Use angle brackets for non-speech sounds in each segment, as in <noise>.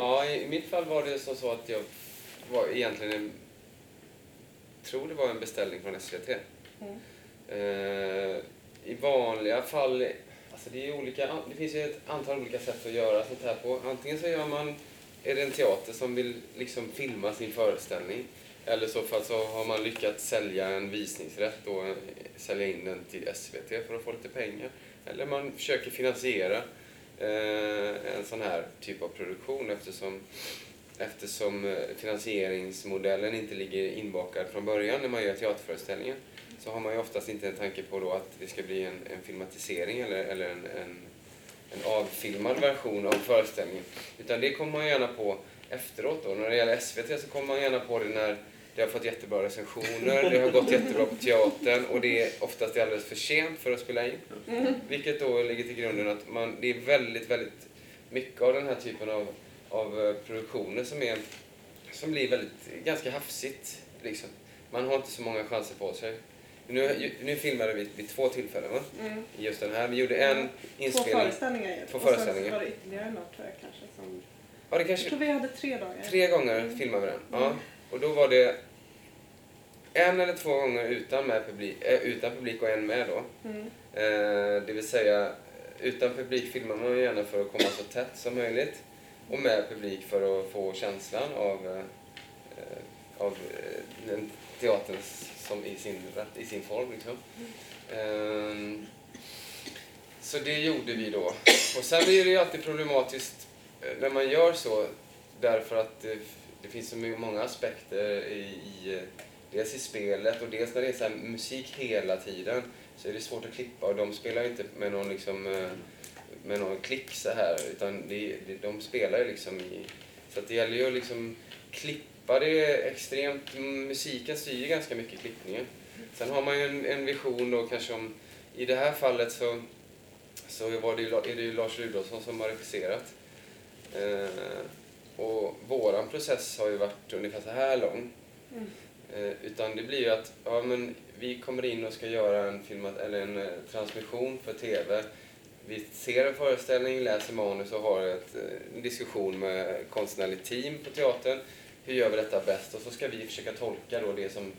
Ja, i mitt fall var det så, så att jag var egentligen en, tror det var en beställning från SVT. Mm. Eh, I vanliga fall, alltså det, är olika, det finns ju ett antal olika sätt att göra sånt här på. Antingen så gör man, är det en teater som vill liksom filma sin föreställning. Eller så fall så har man lyckats sälja en visningsrätt och eh, sälja in den till SVT för att få lite pengar. Eller man försöker finansiera Eh, en sån här typ av produktion eftersom, eftersom eh, finansieringsmodellen inte ligger inbakad från början när man gör teaterföreställningen så har man ju oftast inte en tanke på då att det ska bli en, en filmatisering eller, eller en, en, en avfilmad version av föreställningen. Utan det kommer man gärna på efteråt då. När det gäller SVT så kommer man gärna på det när det har fått jättebra recensioner, det har gått jättebra på teatern och det är oftast alldeles för sent för att spela in. Vilket då ligger till grunden att man, det är väldigt, väldigt mycket av den här typen av, av eh, produktioner som, är, som blir väldigt, ganska hafsigt. Liksom. Man har inte så många chanser på sig. Nu, nu filmade vi vid två tillfällen va? Mm. Just den här. Vi gjorde en Två inspelning. föreställningar. Två Och sen föreställningar. så var det ytterligare något tror jag kanske. Som... Ja, det Jag kanske tror vi hade tre dagar. tre gånger filmade vi den. Ja. Och då var det en eller två gånger utan, med publik, äh, utan publik och en med då. Mm. Eh, det vill säga, utan publik filmar man ju gärna för att komma så tätt som möjligt. Och med publik för att få känslan av, eh, eh, av eh, den teatern som i sin, i sin form. Liksom. Eh, så det gjorde vi då. Och sen är det ju alltid problematiskt eh, när man gör så därför att det, finns så många aspekter i, i eh, dels i spelet och dels när det är så här musik hela tiden så är det svårt att klippa och de spelar inte med någon liksom eh, med någon klick så här utan det, det, de spelar ju liksom i så att det gäller ju att liksom klippa det extremt musiken styr ju ganska mycket klippningen. Sen har man ju en, en vision då kanske om i det här fallet så så var det ju, är det ju Lars Rudolfsson som har regisserat. Eh, och våran process har ju varit ungefär så här lång. Mm. Eh, utan det blir ju att ja, men vi kommer in och ska göra en, filmat, eller en eh, transmission för TV. Vi ser en föreställning, läser manus och har ett, eh, en diskussion med konstnärligt team på teatern. Hur gör vi detta bäst? Och så ska vi försöka tolka då det som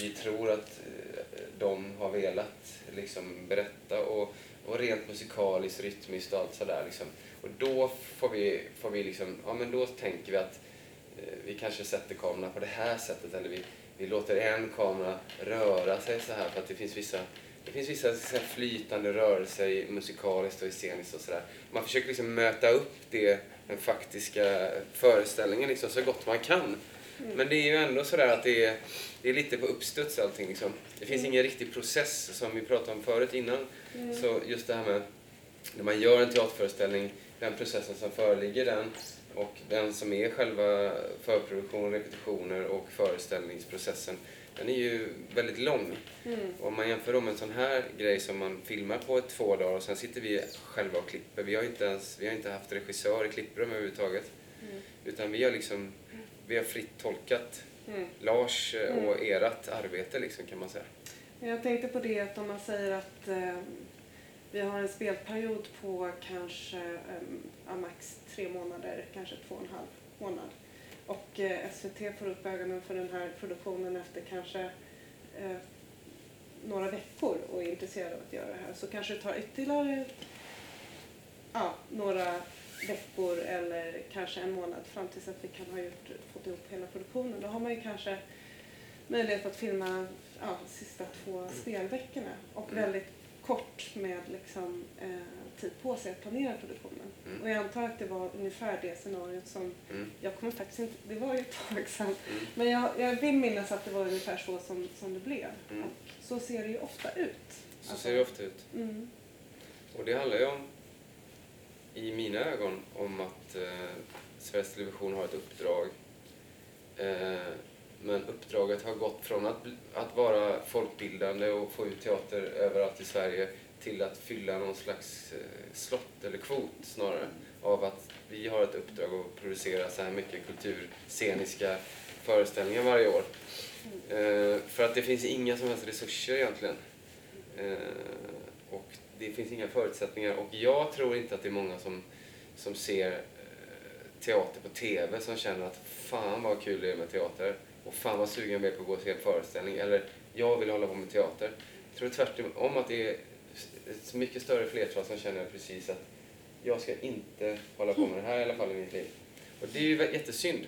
vi tror att eh, de har velat liksom, berätta. Och, och rent musikaliskt, rytmiskt och allt sådär. Liksom. Och då får vi, får vi liksom, ja men då tänker vi att eh, vi kanske sätter kamerorna på det här sättet eller vi, vi låter en kamera röra sig så här för att det finns vissa det finns vissa så flytande rörelser musikaliskt och sceniskt och sådär. Man försöker liksom möta upp det, den faktiska föreställningen liksom, så gott man kan. Men det är ju ändå sådär att det är, det är lite på uppstuds allting. Liksom. Det finns ingen riktig process som vi pratade om förut innan. Så just det här med när man gör en teaterföreställning, den processen som föreligger den och den som är själva förproduktion, repetitioner och föreställningsprocessen, den är ju väldigt lång. Mm. Om man jämför då med en sån här grej som man filmar på ett två dagar och sen sitter vi själva och klipper. Vi har inte ens, vi har inte haft regissör i klipprum överhuvudtaget. Mm. Utan vi har liksom, vi har fritt tolkat Mm. Lars eh, och ert arbete liksom kan man säga. Jag tänkte på det att om man säger att eh, vi har en spelperiod på kanske eh, ja, max tre månader, kanske två och en halv månad. Och eh, SVT får upp ögonen för den här produktionen efter kanske eh, några veckor och är intresserade av att göra det här. Så kanske det tar ytterligare ja, några veckor eller kanske en månad fram tills att vi kan ha gjort, fått ihop hela produktionen. Då har man ju kanske möjlighet att filma ja, sista två spelveckorna och Mm. väldigt kort med liksom, eh, tid på sig att planera produktionen. Mm. Och jag antar att det var ungefär det scenariot som, Mm. jag kommer faktiskt inte, det var ju ett tag sedan, Mm. men jag, jag vill minnas att det var ungefär så som, som det blev. Mm. Och så ser det ju ofta ut. Så Alltså, ser det ofta ut. Mm. Och det handlar ju om, i mina ögon, om att eh, Sveriges Television har ett uppdrag. Eh, men uppdraget har gått från att, att vara folkbildande och få ut teater överallt i Sverige till att fylla någon slags eh, slott eller kvot snarare. Av att vi har ett uppdrag att producera så här mycket kultursceniska föreställningar varje år. Eh, för att det finns inga som helst resurser egentligen. Eh, och det finns inga förutsättningar och jag tror inte att det är många som, som ser eh, teater på TV som känner att fan vad kul det är med teater och fan vad sugen jag är på att gå och se en föreställning eller jag vill hålla på med teater. Jag tror tvärtom att det är ett mycket större flertal som känner precis att jag ska inte hålla på med det här i alla fall i mitt liv. Och det är ju jättesynd.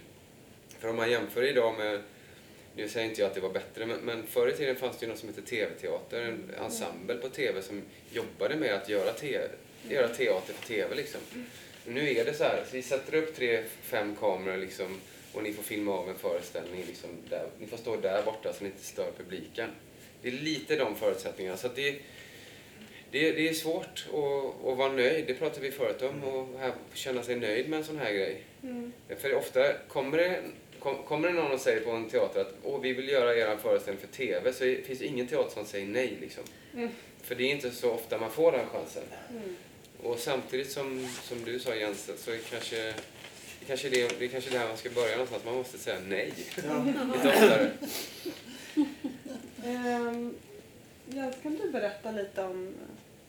För om man jämför idag med, nu säger inte jag att det var bättre, men, men förr i tiden fanns det ju något som hette TV-teater, en ensemble på TV som jobbade med att göra, te, göra teater för TV liksom. Nu är det så här, så vi sätter upp tre, fem kameror liksom och ni får filma av en föreställning liksom där. Ni får stå där borta så ni inte stör publiken. Det är lite de förutsättningarna. Så det, det, det är svårt att, att vara nöjd, det pratade vi förut om, och här, känna sig nöjd med en sån här grej. Mm. För ofta kommer det, kom, kommer det någon och säger på en teater att Åh, vi vill göra er föreställning för TV, så finns det ingen teater som säger nej. Liksom. Mm. För det är inte så ofta man får den chansen. Mm. Och samtidigt som, som du sa Jens, så är kanske, det kanske det, det är kanske där man ska börja någonstans. Man måste säga nej. <laughs> Lite oftare. Um, Jens, kan du berätta lite om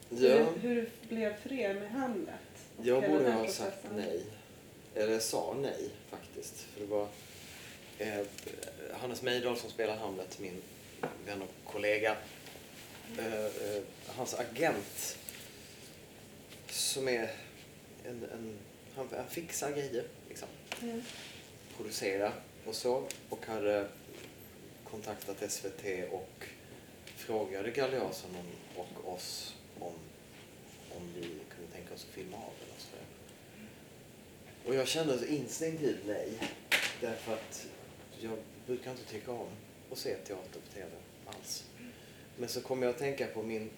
Ja, hur, hur det blev för er med Hamlet? jag borde ha processen? sagt nej. Eller sa nej faktiskt. För det var eh, Hannes Mejdal som spelar Hamlet, min vän och kollega. Eh, eh, hans agent som är en, en han, han fixar grejer. Mm. producera och så och hade kontaktat SVT och frågade Galeasen och oss om, om vi kunde tänka oss att filma av den och så. Och jag kände instinktivt nej därför att jag brukar inte tycka om att se teater på TV alls. Men så kom jag att tänka på min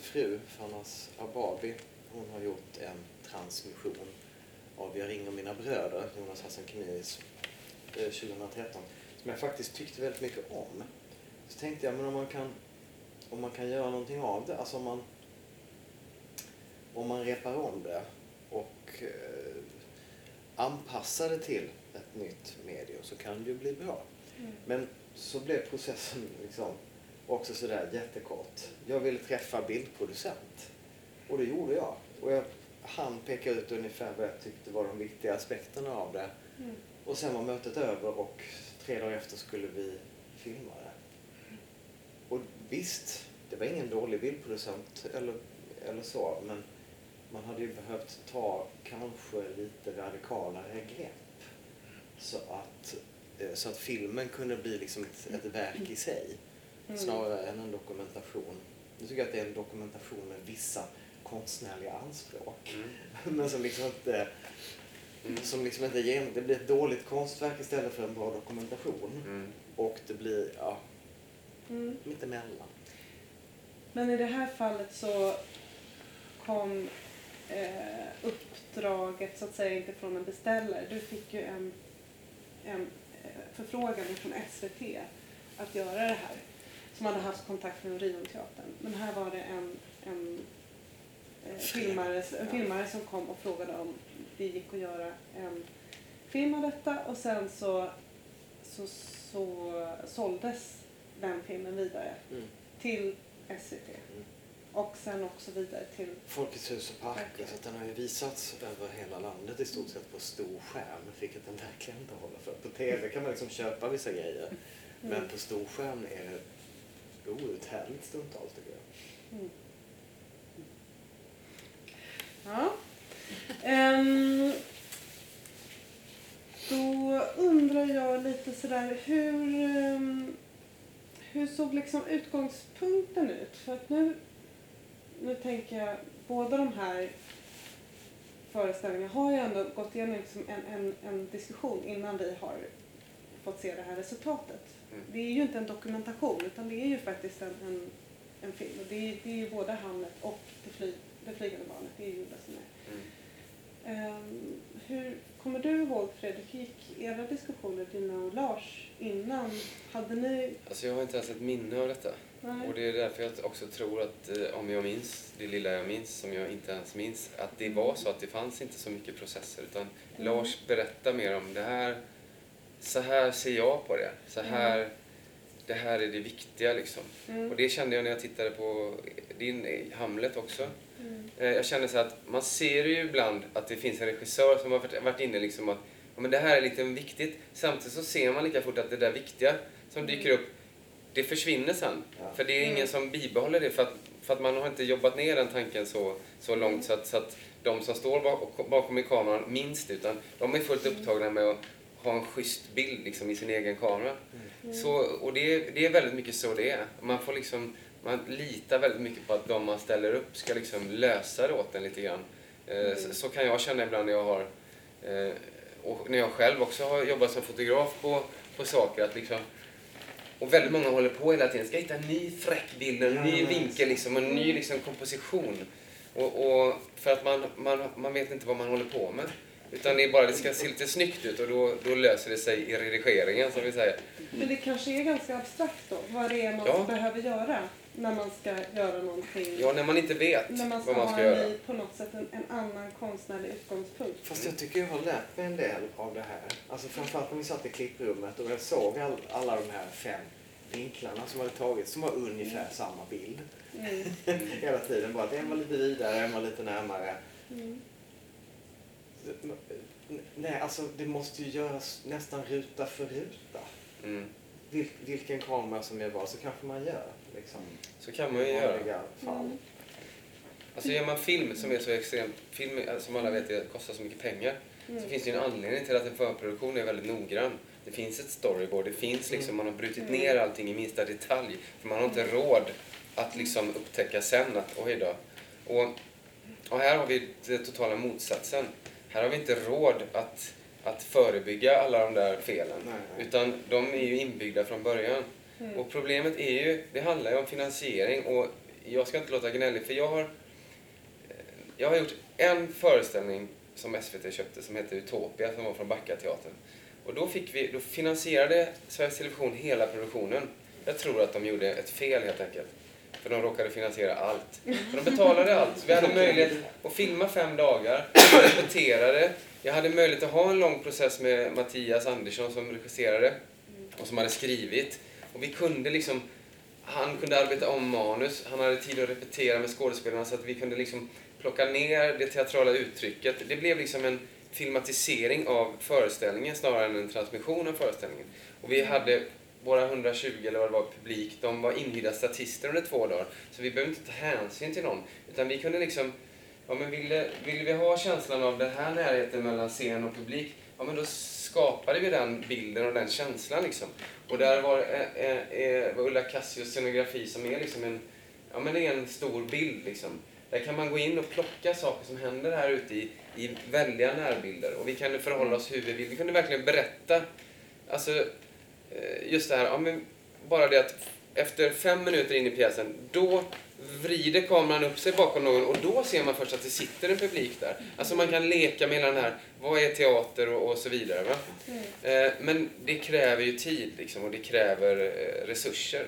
fru, Fanas Ababi. Hon har gjort en transmission av Jag ringer mina bröder, Jonas Hassan Khemiris, eh, 2013, som jag faktiskt tyckte väldigt mycket om. Så tänkte jag, men om man kan, om man kan göra någonting av det, alltså om man, om man repar om det och eh, anpassar det till ett nytt medium så kan det ju bli bra. Mm. Men så blev processen liksom också sådär jättekort. Jag ville träffa bildproducent och det gjorde jag. Och jag han peka ut ungefär vad jag tyckte var de viktiga aspekterna av det. Mm. Och sen var mötet över och tre dagar efter skulle vi filma det. Och visst, det var ingen dålig bildproducent eller, eller så, men man hade ju behövt ta kanske lite radikalare grepp. Så att, eh, så att filmen kunde bli liksom ett, ett verk i sig, Mm. snarare än en dokumentation. Nu tycker jag att det är en dokumentation med vissa konstnärliga anspråk. Mm. <laughs> Men som liksom inte, Mm. som liksom inte ger, det blir ett dåligt konstverk istället för en bra dokumentation. Mm. Och det blir, ja, Mm. mittemellan. Men i det här fallet så kom eh, uppdraget så att säga inte från en beställare. Du fick ju en, en eh, förfrågan från SVT att göra det här. Som hade haft kontakt med Orionteatern. Men här var det en, en, filmare, en filmare som kom och frågade om det gick att göra en film av detta och sen så, så, så såldes den filmen vidare Mm. till SVT. Mm. Och sen också vidare till... Folkets hus och parker, så att den har ju visats över hela landet i stort sett på stor skärm, vilket den verkligen inte håller för. På TV kan man liksom köpa vissa grejer, men Mm. på stor skärm är det outhärdligt stundtals tycker jag. Ja. Ehm, då undrar jag lite sådär hur, ehm, hur såg liksom utgångspunkten ut? För att nu, nu tänker jag, båda de här föreställningarna har ju ändå gått igenom liksom en, en, en diskussion innan vi har fått se det här resultatet. Mm. Det är ju inte en dokumentation utan det är ju faktiskt en, en, en film. Och det, är, det är ju både Hamlet och Det, fly, det flygande barnet. Det är ju det som är. Mm. Ehm, hur kommer du ihåg Fredrik, era diskussioner, dina och Lars, innan? Hade ni... Alltså jag har inte ens ett minne av detta. Nej. Och det är därför jag också tror att eh, om jag minns, det lilla jag minns som jag inte ens minns, att det var så att det fanns inte så mycket processer utan Mm. Lars berättar mer om det här, så här ser jag på det, så här det här är det viktiga liksom. Mm. Och det kände jag när jag tittade på din eh, Hamlet också. Mm. Jag kände så att man ser ju ibland att det finns en regissör som har varit- inne liksom att ja, men det här är lite viktigt. Samtidigt så ser man lika fort att det där viktiga som dyker upp, det försvinner sen. Ja. För det är ingen Mm. som bibehåller det för att, för att man har inte jobbat ner den tanken så, så långt så att, så att de som står bak- bakom i kameran minns det. Utan de är fullt upptagna med att ha en schysst bild liksom, i sin egen kamera. Så, och det, är- det är väldigt mycket så det är. Man får liksom man litar väldigt mycket på att de man ställer upp ska liksom lösa det åt en lite grann. Eh, så, så kan jag känna ibland när jag har eh, och när jag själv också har jobbat som fotograf på, på saker att liksom och väldigt många håller på hela tiden. Ska hitta en ny fräck bild, en ny vinkel, liksom, en ny liksom, komposition. Och, och för att man, man, man vet inte vad man håller på med. Utan det är bara det ska se lite snyggt ut och då, då löser det sig i redigeringen som vi säger. Men det kanske är ganska abstrakt då, vad det är man Ja. behöver göra när man ska göra någonting. Ja, när man inte vet när man ska, vad man ska ha göra. på något sätt en, en annan konstnärlig utgångspunkt. Fast jag tycker jag har lärt mig en del av det här. Alltså framförallt när vi satt i klipprummet och jag såg all, alla de här fem vinklarna som hade tagits som var ungefär samma bild. Mm. <laughs> Hela tiden. Bara att en var lite vidare, en var lite närmare. Mm. Nej, alltså det måste ju göras nästan ruta för ruta. Mm. Vil, vilken kamera som gör vad så kanske man gör. Liksom, Så kan man ju göra. fall. Mm. Alltså gör man film som är så extremt, film som alla vet kostar så mycket pengar. Så Mm. finns det ju en anledning till att en förproduktion är väldigt noggrann. Det finns ett storyboard, det finns liksom, man har brutit Mm. ner allting i minsta detalj. För man har inte råd att liksom upptäcka sen att oj då. Och, och här har vi den totala motsatsen. Här har vi inte råd att, att förebygga alla de där felen. Nej, nej. Utan de är ju inbyggda från början. Mm. Och problemet är ju, det handlar ju om finansiering och jag ska inte låta gnällig för jag har, eh, jag har gjort en föreställning som SVT köpte som heter Utopia som var från Backateatern. Och då, fick vi, då finansierade Sveriges Television hela produktionen. Jag tror att de gjorde ett fel helt enkelt. För de råkade finansiera allt. För de betalade allt. Vi hade möjlighet att filma fem dagar, repeterade. Jag hade möjlighet att ha en lång process med Mattias Andersson som regisserade och som hade skrivit. Och vi kunde liksom, han kunde arbeta om manus, han hade tid att repetera med skådespelarna så att vi kunde liksom plocka ner det teatrala uttrycket. Det blev liksom en filmatisering av föreställningen snarare än en transmission av föreställningen. Och vi hade våra 120 eller vad det var publik, de var inhyrda statister under två dagar. Så vi behövde inte ta hänsyn till någon. Utan vi kunde liksom, ja men ville, ville vi ha känslan av den här närheten mellan scen och publik, ja men då skapade vi den bilden och den känslan liksom. Och där var, eh, eh, eh, var Ulla Cassios scenografi som är liksom en, ja men det är en stor bild liksom. Där kan man gå in och plocka saker som händer här ute i, i väldiga närbilder. Och vi kunde förhålla oss hur vi vill. Vi kunde verkligen berätta, alltså eh, just det här, ja, men bara det att efter fem minuter in i pjäsen, då vrider kameran upp sig bakom någon och då ser man först att det sitter en publik där. Alltså man kan leka med den här, vad är teater och, och så vidare. Va? Mm. Eh, men det kräver ju tid liksom, och det kräver eh, resurser.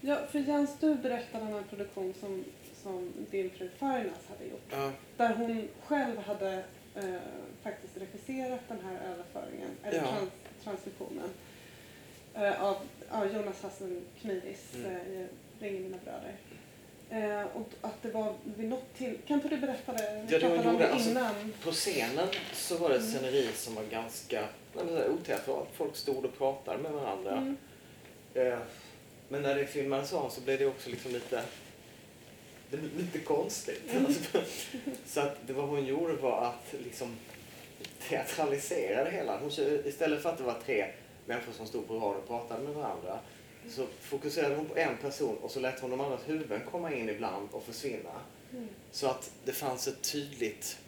Ja, för Jens, du berättade om en produktion som, som din fru Farnas hade gjort. Ja, Där hon själv hade eh, faktiskt regisserat den här överföringen, eller Ja. trans, transmissionen, eh, av, av Jonas Hassan Kmiris Mm. eh, i Ring mina bröder. Eh, och att det var vid något till... Kan inte du berätta det? Vi Ja, det om gjorde, alltså- innan. På scenen så var det ett sceneri som var ganska oteatralt. Folk stod och pratade med varandra. Mm. Eh, Men när det filmades om så blev det också liksom lite, det blev lite konstigt. <laughs> Alltså, så att det vad hon gjorde var att liksom teatralisera det hela. Hon, istället för att det var tre människor som stod på rad och pratade med varandra så fokuserade hon på en person och så lät hon de andras huvuden komma in ibland och försvinna. Mm. Så att det fanns ett tydligt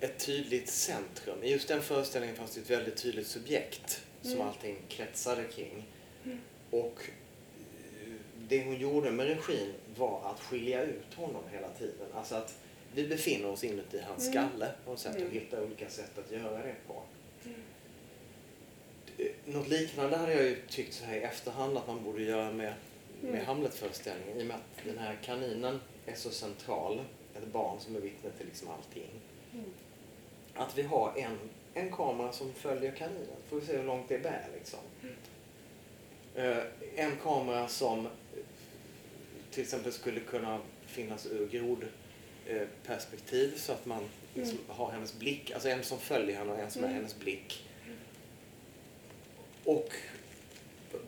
ett tydligt centrum. I just den föreställningen fanns det ett väldigt tydligt subjekt som Mm. allting kretsade kring. Mm. Och eh, det hon gjorde med regin var att skilja ut honom hela tiden. Alltså att vi befinner oss inuti hans Mm. skalle på något sätt och Mm. hittar olika sätt att göra det på. Mm. Eh, Något liknande hade jag ju tyckt så här i efterhand att man borde göra med, med Mm. Hamlet-föreställningen i och med att den här kaninen är så central. Ett barn som är vittne till liksom allting. Mm. Att vi har en, en kamera som följer kaninen. Får vi se hur långt det bär liksom. Eh, en kamera som eh, till exempel skulle kunna finnas ur grodperspektiv så att man liksom har hennes blick, alltså en som följer henne och en som är Mm. hennes blick. Och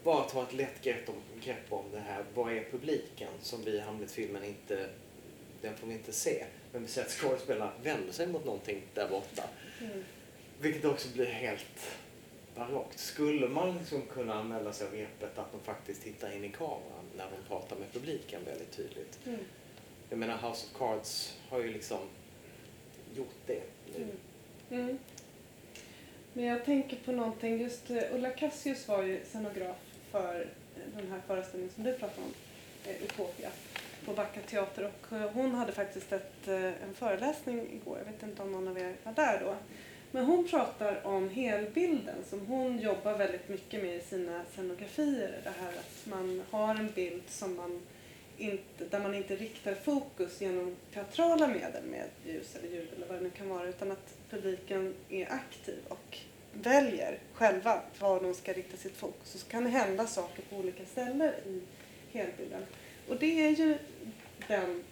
bara ta ett lätt grepp om, grepp om det här. Vad är publiken som vi i Hamlet-filmen inte, den får vi inte se. Men vi ser att skådespelarna vänder sig mot någonting där borta. Mm. Vilket också blir helt barockt. Skulle man liksom kunna anmäla sig av repet att de faktiskt tittar in i kameran när de pratar med publiken väldigt tydligt. Mm. Jag menar House of Cards har ju liksom gjort det nu. Mm. Mm. Men jag tänker på någonting, just eh, Ulla Cassius var ju scenograf för eh, den här föreställningen som du pratade om, eh, Utopia, på Backa teater och hon hade faktiskt ett, en föreläsning igår, jag vet inte om någon av er var där då. Men hon pratar om helbilden som hon jobbar väldigt mycket med i sina scenografier. Det här att man har en bild som man inte, där man inte riktar fokus genom teatrala medel med ljus eller ljud eller vad det nu kan vara utan att publiken är aktiv och väljer själva var de ska rikta sitt fokus. Och så kan det hända saker på olika ställen i helbilden. Och det är ju den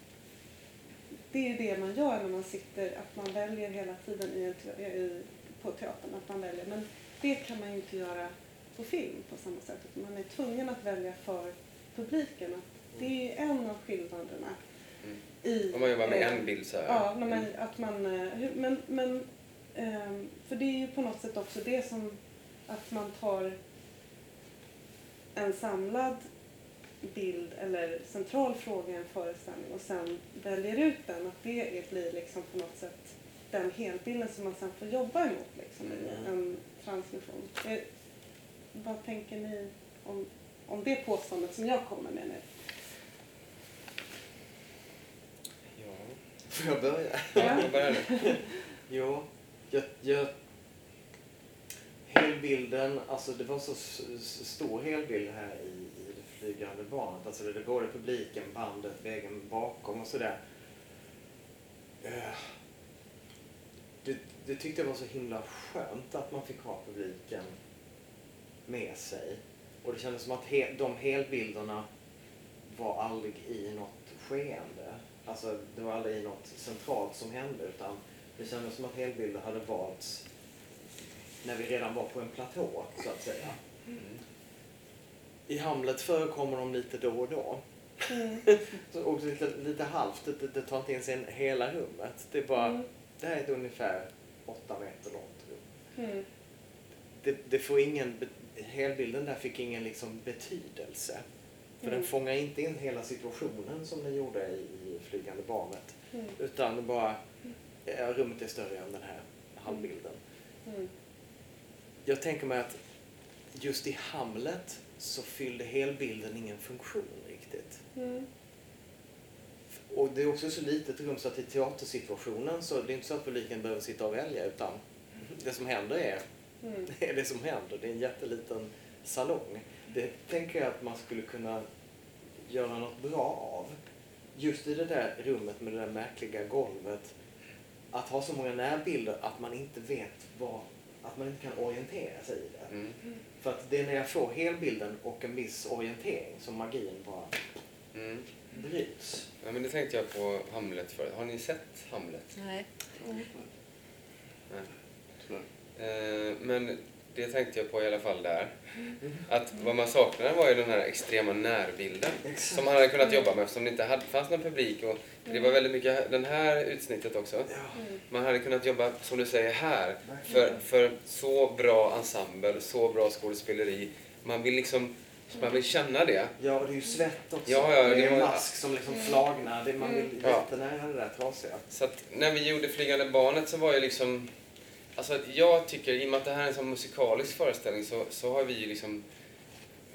det är det man gör när man sitter, att man väljer hela tiden i i, på teatern, att man väljer. Men det kan man ju inte göra på film på samma sätt. Utan man är tvungen att välja för publiken. Att det är en av skillnaderna Mm i... Om man jobbar med en bild så här. Ja, när man, att man, eh, men, men ehm, för det är ju på något sätt också det som att man tar en samlad bild eller central fråga i en föreställning och sen väljer ut den. Att det blir liksom på något sätt den helbilden som man sen får jobba emot liksom, i Mm. en transmission. Eh, vad tänker ni om, om det påståendet som jag kommer med nu? Ja. Får jag börja? Ja, jag börjar nu. Jo, jag, jag... Helbilden, alltså det var så stor helbild här i, i det flygande barnet. Alltså det är både publiken, bandet, vägen bakom och sådär. Eh, Det, det tyckte jag var så himla skönt att man fick ha publiken med sig. Och det kändes som att he, de helbilderna var aldrig i något skeende. Alltså det var aldrig i något centralt som hände utan det kändes som att helbilder hade valts när vi redan var på en platå, så att säga. Mm. I Hamlet förekommer de lite då och då. Mm. <laughs> Så också lite, lite halvt, det, det, tar inte ens in hela rummet. Det är bara, Mm. det här är ett ungefär åtta meter långt rum. Mm. Det, det får ingen, helbilden där fick ingen liksom betydelse. För Mm. den fångar inte in hela situationen som den gjorde i Flygande barnet. Mm. Utan bara, rummet är större än den här halvbilden. Mm. Jag tänker mig att just i Hamlet så fyllde helbilden ingen funktion riktigt. Mm. Och det är också så litet rum så att i teatersituationen så det är inte så att publiken behöver sitta och välja utan det som händer är, Mm. <laughs> det är det som händer. Det är en jätteliten salong. Det tänker jag att man skulle kunna göra något bra av. Just i det där rummet med det där märkliga golvet. Att ha så många närbilder att man inte vet vad, att man inte kan orientera sig i det. Mm. För att det är när jag får helbilden och en viss orientering som magin bara Mm. bryts. Ja, men det tänkte jag på Hamlet förut. Har ni sett Hamlet? Nej. Nej. Eh, men det tänkte jag på i alla fall där. Att vad man saknade var ju den här extrema närbilden. Exakt. Som man hade kunnat jobba med eftersom det inte hade, fanns någon publik. Och det var väldigt mycket den här utsnittet också. Ja, Mm. Man hade kunnat jobba, som du säger, här. För, för så bra ensemble, så bra skådespeleri. Man vill liksom, man vill känna det. Ja, och det är ju svett också. Ja, ja, det det är en mask som liksom flagnar. Det, man vill Mm. Ja. jättenära det där trasiga. Så att när vi gjorde Flygande barnet så var ju liksom... Alltså jag tycker, i och med att det här är en sån musikalisk föreställning så, så har vi ju liksom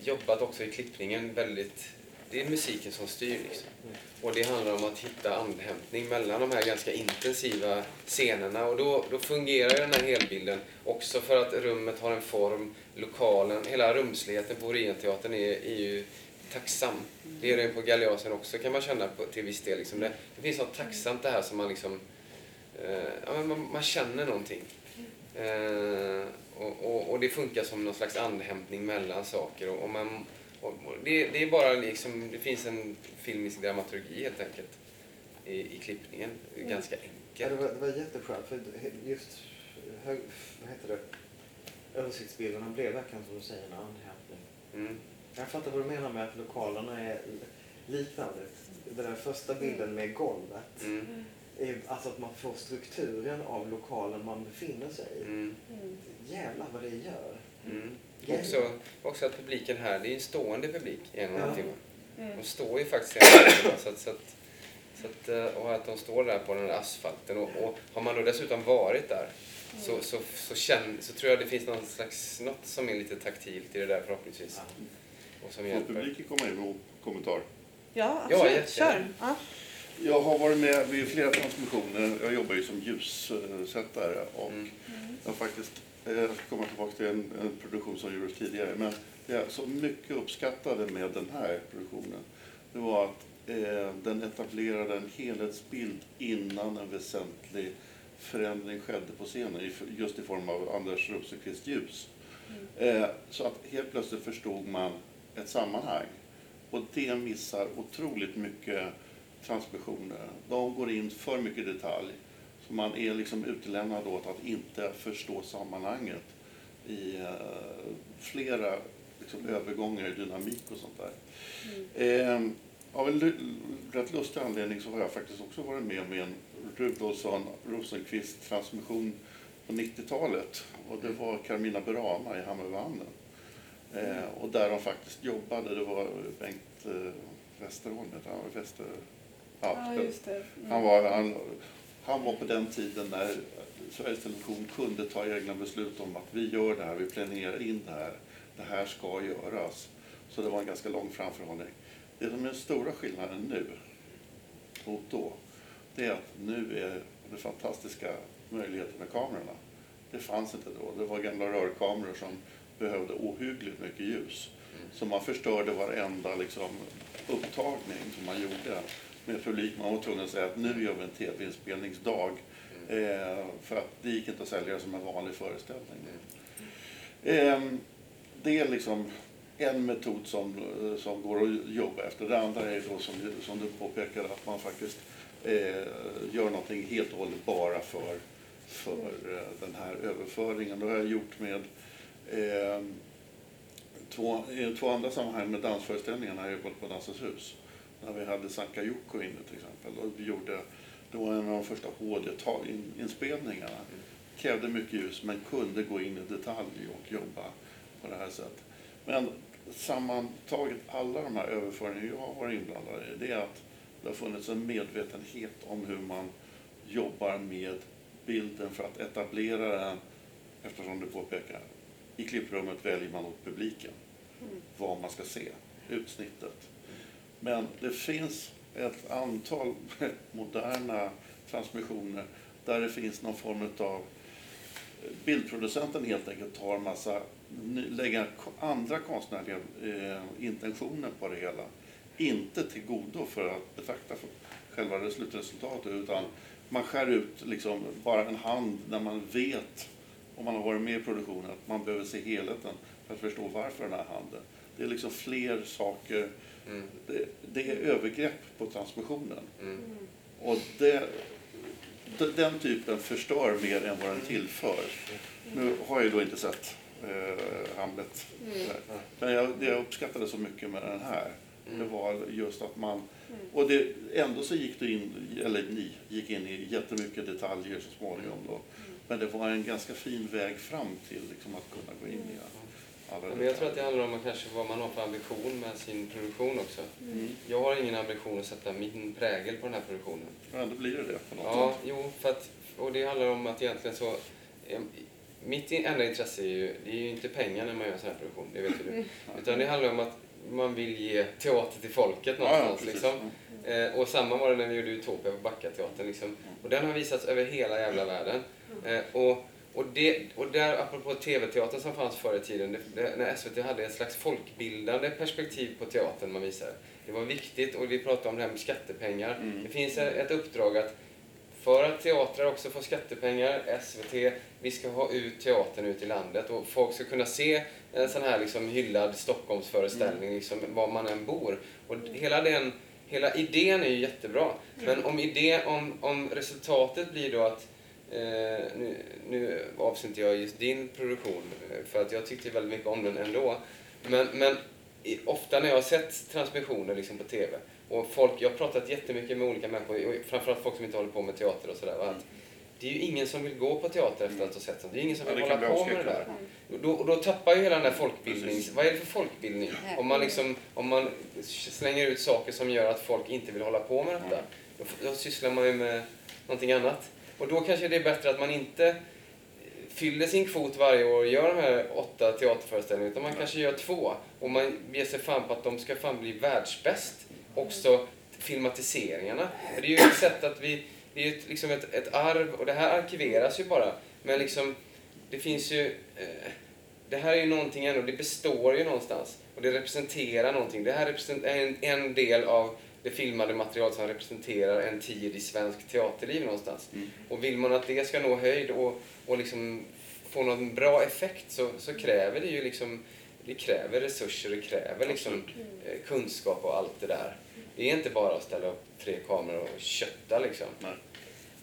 jobbat också i klippningen väldigt... Det är musiken som styr liksom. Mm. Och det handlar om att hitta andhämtning mellan de här ganska intensiva scenerna och då, då fungerar ju den här helbilden också för att rummet har en form, lokalen, hela rumsligheten på Orienteatern är, är ju tacksam. Det är det på Galeasen också kan man känna på, till viss del. Liksom det, det finns något tacksamt det här som man liksom... Eh, ja, man, man känner någonting. Eh, Och, och, och det funkar som någon slags andhämtning mellan saker. Och, och man, och, och det, det är bara liksom, det finns en filmisk dramaturgi helt enkelt i, i klippningen. Mm. ganska Ja, enkelt. det, var, det var jätteskönt för just hög, vad heter det? översiktsbilderna blev verkligen som du säger en andhämtning. Mm. Jag fattar vad du menar med att lokalerna är liknande. Den där första bilden med golvet. Mm. Är, alltså att man får strukturen av lokalen man befinner sig i. Mm. Mm. Jävlar vad det gör. Mm. Också, också att publiken här, det är en stående publik i en och en halv Ja. timme. Mm. De står ju faktiskt i en halv timme. Så att, så att, så att, eh, och att de står där på den där asfalten. Och, och har man då dessutom varit där så, så, så, känn, så tror jag det finns någon slags, något som är lite taktilt i det där förhoppningsvis. Ja. Och som Får hjälper. publiken komma in med kommentar? Ja, Ja, absolut. jättegärna. Kör. Ja. Jag har varit med vid flera transmissioner. Jag jobbar ju som ljussättare och Mm. jag har faktiskt, eh, jag ska komma tillbaka till en, en produktion som gjordes tidigare, men det jag så mycket uppskattade med den här produktionen, det var att eh, den etablerade en helhetsbild innan en väsentlig förändring skedde på scenen, just i form av Anders Rosenqvists ljus. Eh, så att helt plötsligt förstod man ett sammanhang. Och det missar otroligt mycket transmissioner. De går in för mycket detalj. Så man är liksom utlämnad åt att inte förstå sammanhanget i eh, flera liksom, övergångar i dynamik och sånt där. Eh, av en rätt lustig anledning så har jag faktiskt också varit med med en Rudolfsson Rosenqvist transmission på 90-talet. Och det var Carmina Burana i Hammarbyhamnen. Eh, och där de faktiskt jobbade, det var Bengt eh, Westerholm, han var Wester... Ja, just det. Mm. Han var, han, han var på den tiden när Sveriges Television kunde ta egna beslut om att vi gör det här, vi planerar in det här, det här ska göras. Så det var en ganska lång framförhållning. Det som är den stora skillnaden nu mot då, det är att nu är det fantastiska möjligheter med kamerorna. Det fanns inte då. Det var gamla rörkameror som behövde ohyggligt mycket ljus. Så man förstörde varenda liksom, upptagning som man gjorde med publik. Man var tvungen att säga att nu gör vi en tv-inspelningsdag. Eh, för att det gick inte att sälja det som en vanlig föreställning. Ehm, det är liksom en metod som, eh, som går att jobba efter. Det andra är då som, du- som du påpekade att man faktiskt eh, gör någonting helt och hållet bara för, för eh, den här överföringen. Det har jag gjort med eh, två, i två andra sammanhang med dansföreställningarna har jag jobbat på Dansens hus. När vi hade Sanka Jukko inne till exempel. Och vi gjorde, det var en av de första HD-inspelningarna. Krävde mycket ljus men kunde gå in i detalj och jobba på det här sättet. Men sammantaget, alla de här överföringarna jag har varit inblandad i, det är att det har funnits en medvetenhet om hur man jobbar med bilden för att etablera den, eftersom du påpekar, i klipprummet väljer man åt publiken vad man ska se, utsnittet. Men det finns ett antal <laughs> moderna transmissioner där det finns någon form av eh, bildproducenten helt enkelt tar massa, lägger andra konstnärliga eh, intentioner på det hela. Inte till godo för att betrakta själva slutresultatet utan man skär ut liksom bara en hand när man vet, om man har varit med i produktionen, att man behöver se helheten för att förstå varför den här handen. Det är liksom fler saker, Mm. det, det är övergrepp på transmissionen. Mm. Och det, den typen förstör mer än vad den tillför. Nu har jag ju då inte sett eh, Hamlet. Men jag, det jag uppskattade så mycket med den här, det var just att man... Och det, ändå så gick du in, eller ni gick in i jättemycket detaljer så småningom då. Men det var en ganska fin väg fram till liksom, att kunna gå in i alla Ja, Men jag tror att det handlar om kanske vad man har för ambition med sin produktion också. Mm. Jag har ingen ambition att sätta min prägel på den här produktionen. Men då blir det det på något Ja, sätt. jo, för att, och det handlar om att egentligen så... Mitt enda intresse är ju, det är ju inte pengar när man gör en sån här produktion, det vet ju du. <laughs> Utan det handlar om att man vill ge teater till folket Ja, ja, någonstans. precis. liksom. Eh, och samma var det när vi gjorde Utopia på Backateatern. Liksom. Och den har visats över hela jävla världen. Eh, och, och, det, och där, apropå TV-teatern som fanns förr i tiden, det, det, när SVT hade ett slags folkbildande perspektiv på teatern man visade. Det var viktigt, och vi pratade om det här med skattepengar. Mm. Det finns ett uppdrag att för att teatrar också får skattepengar, SVT, vi ska ha ut teatern ut i landet och folk ska kunna se en sån här liksom hyllad Stockholmsföreställning Mm. liksom, var man än bor. Och hela den Hela idén är ju jättebra, men om, idé, om, om resultatet blir då att Eh, nu, nu avser inte jag just din produktion, eh, för att jag tyckte väldigt mycket om den ändå. Men, men i, ofta när jag har sett transmissioner liksom på TV, och folk, jag har pratat jättemycket med olika människor, framförallt folk som inte håller på med teater och sådär, att det är ju ingen som vill gå på teater efter att ha sett sånt. Det är ingen som Ja, vill kan hålla på med det där. Och då, då tappar ju hela den där folkbildnings... Precis. Vad är det för folkbildning? Om man, liksom, om man slänger ut saker som gör att folk inte vill hålla på med detta, då, då sysslar man ju med någonting annat. Och då kanske det är bättre att man inte fyller sin kvot varje år och gör de här åtta teaterföreställningarna, utan man kanske gör två. Och man ger sig fan på att de ska fan bli världsbäst. Också filmatiseringarna. För det är ju ett sätt att vi... Det är ju ett, liksom ett, ett arv, och det här arkiveras ju bara. Men liksom, det finns ju... Eh, det här är ju någonting ändå, det består ju någonstans. Och det representerar någonting. Det här är en, en del av det filmade material som representerar en tid i svensk teaterliv någonstans. Mm. Och vill man att det ska nå höjd och, och liksom få någon bra effekt så, så kräver det ju liksom det kräver resurser, det kräver liksom eh, kunskap och allt det där. Det är inte bara att ställa upp tre kameror och kötta liksom.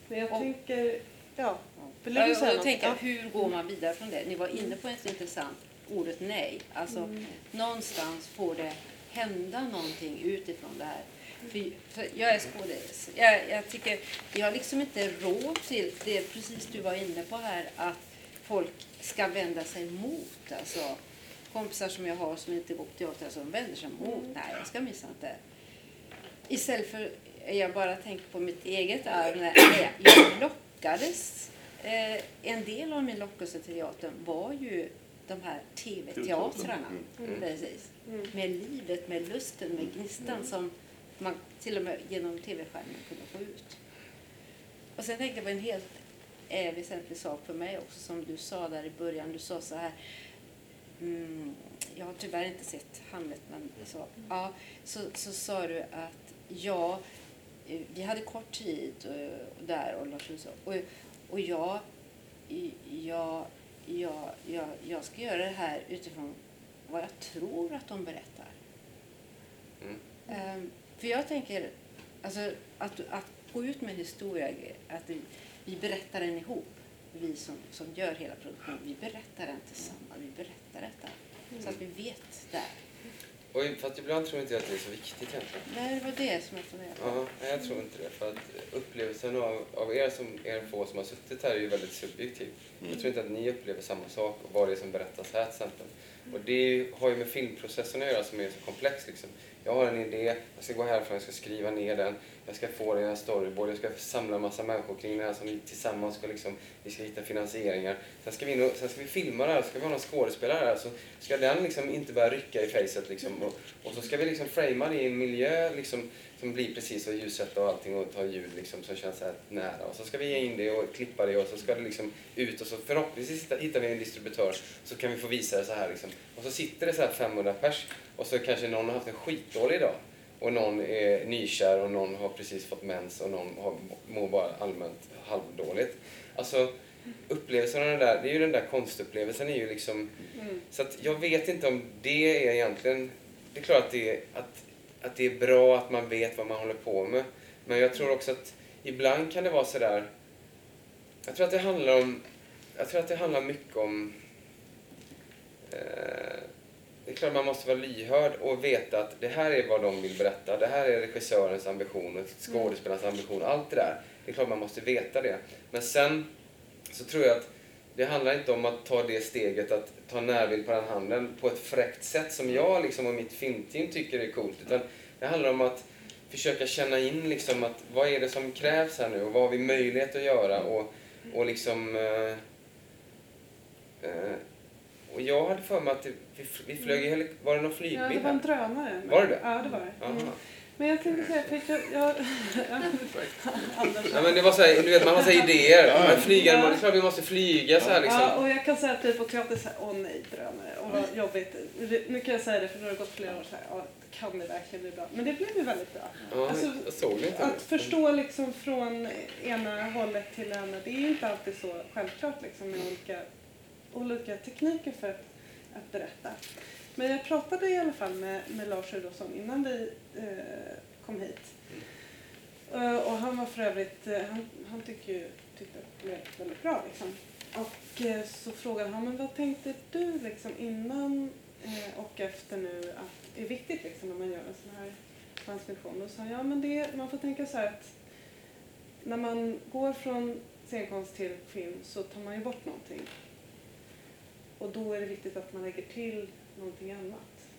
Men jag Och- tänker, ja, vill Ja, du säga jag tänker, hur går man vidare från det? Ni var inne på ett intressant ordet nej. Alltså, Mm. någonstans får det hända någonting utifrån det här. För, för jag är skådis. Jag, jag tycker vi har liksom inte råd till det precis du var inne på här att folk ska vända sig mot. Alltså, kompisar som jag har som inte går på teater som vänder sig mot. Nej, jag ska missa inte. Istället för jag bara tänker på mitt eget arv. När jag lockades. Eh, en del av min lockelse till teatern var ju de här tv-teatrarna. Mm. Precis. Mm. Med livet, med lusten, med gnistan som man till och med genom tv-skärmen kunde få ut. Och sen tänkte jag på en helt eh, väsentlig sak för mig också som du sa där i början. Du sa så här Mm, jag har tyvärr inte sett Hamlet, men så, ja, så, så sa du att ja, eh, vi hade kort tid eh, där och Lars sa, och, och jag, jag, jag, jag, jag ska göra det här utifrån vad jag tror att de berättar. Mm. Ehm, för jag tänker, alltså, att, att gå ut med historia, att vi, vi berättar den ihop, vi som, som gör hela produktionen, vi berättar den tillsammans, vi berättar detta. Så att vi vet där. Och fast ibland tror inte jag att det är så viktigt egentligen. Nej, det var det som jag funderade på. Ja, nej, jag tror inte det. För att upplevelsen av, av er, som, er få som har suttit här är ju väldigt subjektiv. Jag tror inte att ni upplever samma sak och vad det är som berättas här till exempel. Och det har ju med filmprocessen att göra som är så komplex. Liksom. Jag har en idé, jag ska gå härifrån, jag ska skriva ner den, jag ska få den i en storyboard, jag ska samla en massa människor kring det här som vi tillsammans ska liksom, vi ska hitta finansieringar. Sen ska vi, in och, sen ska vi filma det här, så ska vi ha någon skådespelare här, så ska den liksom inte börja rycka i facet liksom. Och, och så ska vi liksom framea det i en miljö liksom, som blir precis så ljussätta och allting och ta ljud liksom som känns så här nära. Och så ska vi ge in det och klippa det och så ska det liksom ut och så förhoppningsvis hitta- hittar vi en distributör så kan vi få visa det så här liksom. Och så sitter det så här 500 pers och så kanske någon har haft en skitdålig dag och någon är nykär och någon har precis fått mens och någon har, mår bara allmänt halvdåligt. Alltså upplevelsen av den där, det är ju den där konstupplevelsen är ju liksom Mm. så att jag vet inte om det är egentligen... Det är klart att det är, att, att det är bra att man vet vad man håller på med. Men jag tror också att ibland kan det vara sådär... Jag tror att det handlar om... Jag tror att det handlar mycket om... Eh, det är klart man måste vara lyhörd och veta att det här är vad de vill berätta. Det här är regissörens ambition och skådespelarens ambition. Allt det där. Det är klart man måste veta det. Men sen så tror jag att det handlar inte om att ta det steget att ta närbild på den handen på ett fräckt sätt som jag liksom och mitt filmteam tycker är coolt. Utan det handlar om att försöka känna in liksom att vad är det som krävs här nu och vad har vi möjlighet att göra och, och liksom... Eh, eh, och jag hade för mig att det, vi, vi flög i helik- Var det någon Ja, flygbil det var en drönare. Var det det? Ja, det var det. Mm. Men jag tänkte säga, för jag... jag ja, men det var så här, du vet, man har så här idéer. Ja. Man flyger, man, det är klart vi måste flyga så här liksom. Ja, och jag kan säga typ på teater så här, åh nej drönare, och vad jobbigt. Nu kan jag säga det för nu har det gått flera år så här, kan det verkligen bli bra? Men det blev ju väldigt bra. Ja, Alltså, jag såg inte. Att förstå liksom från ena hållet till det andra, det är ju inte alltid så självklart liksom med olika, olika tekniker för att, att berätta. Men jag pratade i alla fall med, med Lars Rudolfsson innan vi eh, kom hit. Uh, och han var för övrigt, uh, han, han tyckte, ju, tyckte att det lät väldigt bra liksom. Och uh, så frågade han, men vad tänkte du liksom innan och efter nu att det är viktigt liksom när man gör en sån här transmission? Och sa han, ja men det, man får tänka så här att när man går från scenkonst till film så tar man ju bort någonting. Och då är det viktigt att man lägger till någonting annat.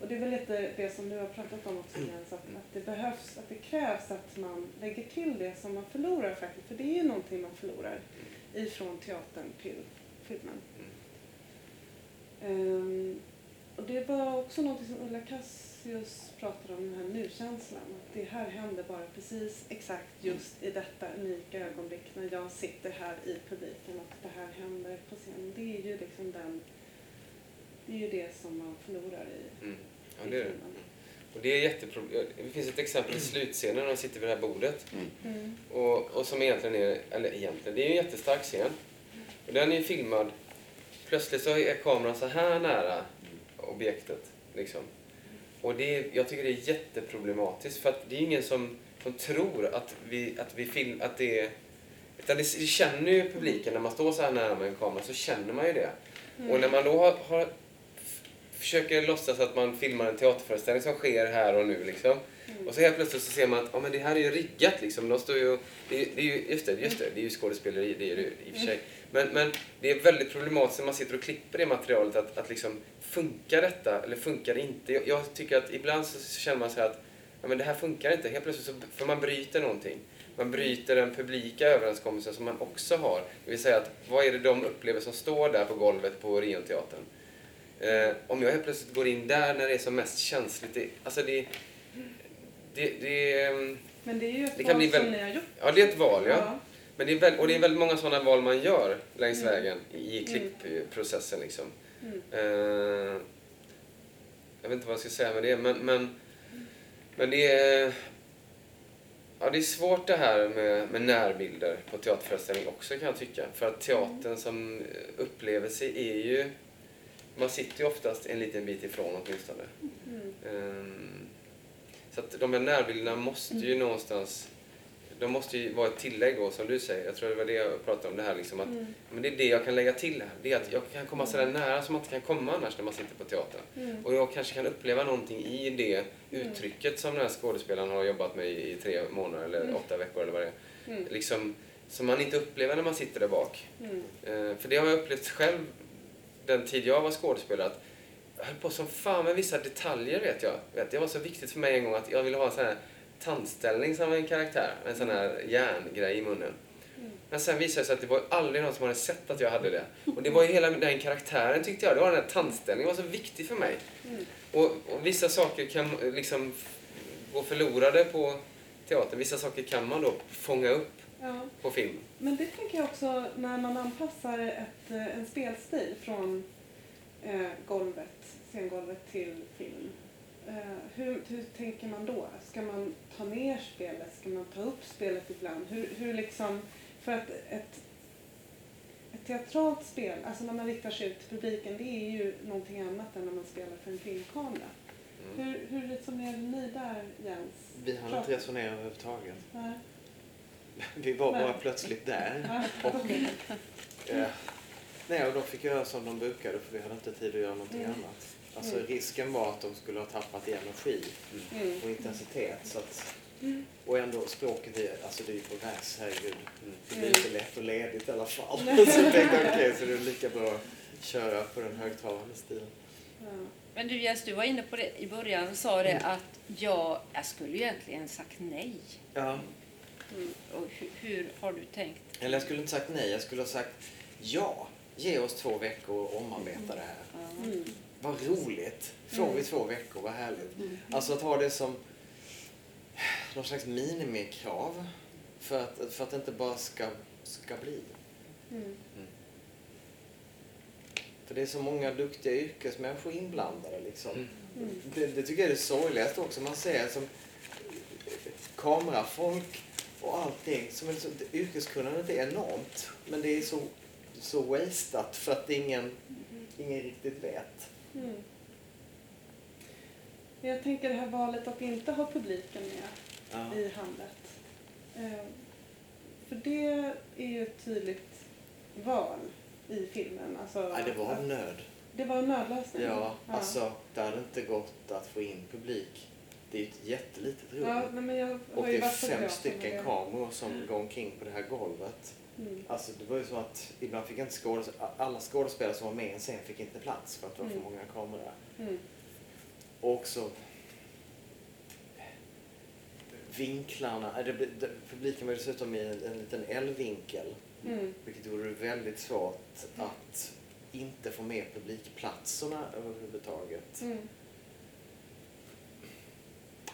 Och det är väl lite det som du har pratat om också Jens, att, att det behövs, att det krävs att man lägger till det som man förlorar faktiskt. För det är ju någonting man förlorar ifrån teatern till filmen. Ehm, och det var också något som Ulla Cassius pratade om, den här nu-känslan. Att det här händer bara precis exakt just i detta unika ögonblick när jag sitter här i publiken och det här händer på scenen. Det är ju liksom den, det är ju det som man förlorar i, Mm. Ja, i det är det. filmen. Och det är jätteproblem. Det finns ett exempel i slutscenen när de sitter vid det här bordet. Mm. Och, och som egentligen är, eller egentligen, det är ju en jättestark scen. Och den är ju filmad. Plötsligt så är kameran så här nära objektet. Liksom. Och det är, jag tycker det är jätteproblematiskt för att det är ingen som, som tror att vi, att vi film, att det är... Utan det, känner ju publiken när man står så här nära med en kamera så känner man ju det. Och när man då har, har försöker låtsas att man filmar en teaterföreställning som sker här och nu liksom. Och så helt plötsligt så ser man att ja, men det här är ju riggat liksom. De står ju, det, är- det är ju, just det, just det, det är ju skådespeleri, det är det i och för sig. Men, men det är väldigt problematiskt när man sitter och klipper det materialet att, att liksom, funkar detta eller funkar det inte? Jag, jag tycker att ibland så, så känner man så att ja, men det här funkar inte. Helt plötsligt så, för man bryter någonting. Man bryter den publika överenskommelsen som man också har. Det vill säga att vad är det de upplever som står där på golvet på Orionteatern? Eh, om jag helt plötsligt går in där när det är som mest känsligt. Det, alltså det, det, det, ehm, Men det är ju ett Det val bli som väl- ni har gjort. ja, det är ett val, ja. Ja. Men det är väl, och det är väldigt många sådana val man gör längs Mm. vägen i klippprocessen. Liksom. Mm. Eh, jag vet inte vad jag ska säga med det, men, men, men det är... Ja, det är svårt det här med, med närbilder på teaterföreställning också kan jag tycka. För att teatern som upplevelse är ju... Man sitter ju oftast en liten bit ifrån åtminstone. Mm. Ehm, Så att de här närbilderna måste ju någonstans... De måste ju vara ett tillägg då, som du säger. Jag tror det var det jag pratade om, det här liksom att Mm. men det är det jag kan lägga till här. Det är att jag kan komma sådär nära som man inte kan komma annars när man sitter på teatern. Mm. Och jag kanske kan uppleva någonting i det uttrycket som den här skådespelaren har jobbat med i tre månader eller Mm. åtta veckor eller vad det är. Mm. Liksom, som man inte upplever när man sitter där bak. Mm. Eh, för det har jag upplevt själv den tid jag var skådespelare. Att jag höll på som fan med vissa detaljer vet jag. Vet, det var så viktigt för mig en gång att jag ville ha en sån här tandställning som en karaktär. En sån här järngrej i munnen. Mm. Men sen visade det sig att det var aldrig någon som hade sett att jag hade det. Och det var ju hela den karaktären tyckte jag. Det var den här tandställningen var så viktig för mig. Mm. Och, och vissa saker kan liksom gå förlorade på teatern. Vissa saker kan man då fånga upp Ja. på film. Men det tänker jag också när man anpassar ett, eh, en spelstil från eh, golvet, scengolvet till film. Eh, hur, hur tänker man då? Ska man ta ner spelet? Ska man ta upp spelet ibland? Hur, hur liksom, för att ett, ett teatralt spel, alltså när man riktar sig ut till publiken, det är ju någonting annat än när man spelar för en filmkamera. Mm. Hur, hur resonerar ni där, Jens? Vi hann inte resonera överhuvudtaget. Nej. Vi var bara plötsligt där. Och, eh, nej, och de fick göra som de brukade för vi hade inte tid att göra någonting Mm. annat. Alltså Mm. risken var att de skulle ha tappat i energi Mm. och intensitet. Så att, Mm. och ändå språket, är, alltså det är ju på vers, herregud. Det blir Mm. inte lätt och ledigt i alla fall. <laughs> så jag tänkte okej, så det är lika bra att köra på den högtalande stilen. Ja. Men du Jens, du var inne på det i början och sa det att jag, jag skulle egentligen sagt nej. Ja. Mm. Och hur, hur har du tänkt? Eller jag skulle inte sagt nej, jag skulle ha sagt ja. Ge oss två veckor och omarbeta det här. Ja. Mm. vad roligt. Får vi Mm. två veckor, vad härligt. Alltså att ha det som någon slags minimikrav för att, för att det inte bara ska, ska bli. Mm. För det är så många duktiga yrkesmänniskor inblandade liksom. Mm. Mm. Det, det tycker jag är det sorgligaste också. Man ser som kamerafolk och allting. Som är det- yrkeskunnandet är enormt. Men det är så, så wasteat för att ingen, ingen riktigt vet. Mm. Jag tänker det här valet att inte ha publiken med Ja. i Hamlet. Eh, för det är ju ett tydligt val i filmen. Alltså, Nej, det var en nöd. det var en nödlösning. Ja, alltså det hade inte gått att få in publik. Det är ju ett jättelitet rum. Ja, men jag och det är fem stycken det- kameror som går omkring på det här golvet. Mm. Alltså det var ju så att ibland fick inte skådes alla skådespelare som var med i en scen fick inte plats för att det var för Mm. många kameror. Mm. Och också vinklarna, det, publiken var dessutom i en, en liten L-vinkel. Mm. Vilket gjorde det väldigt svårt att inte få med publikplatserna överhuvudtaget. Mm.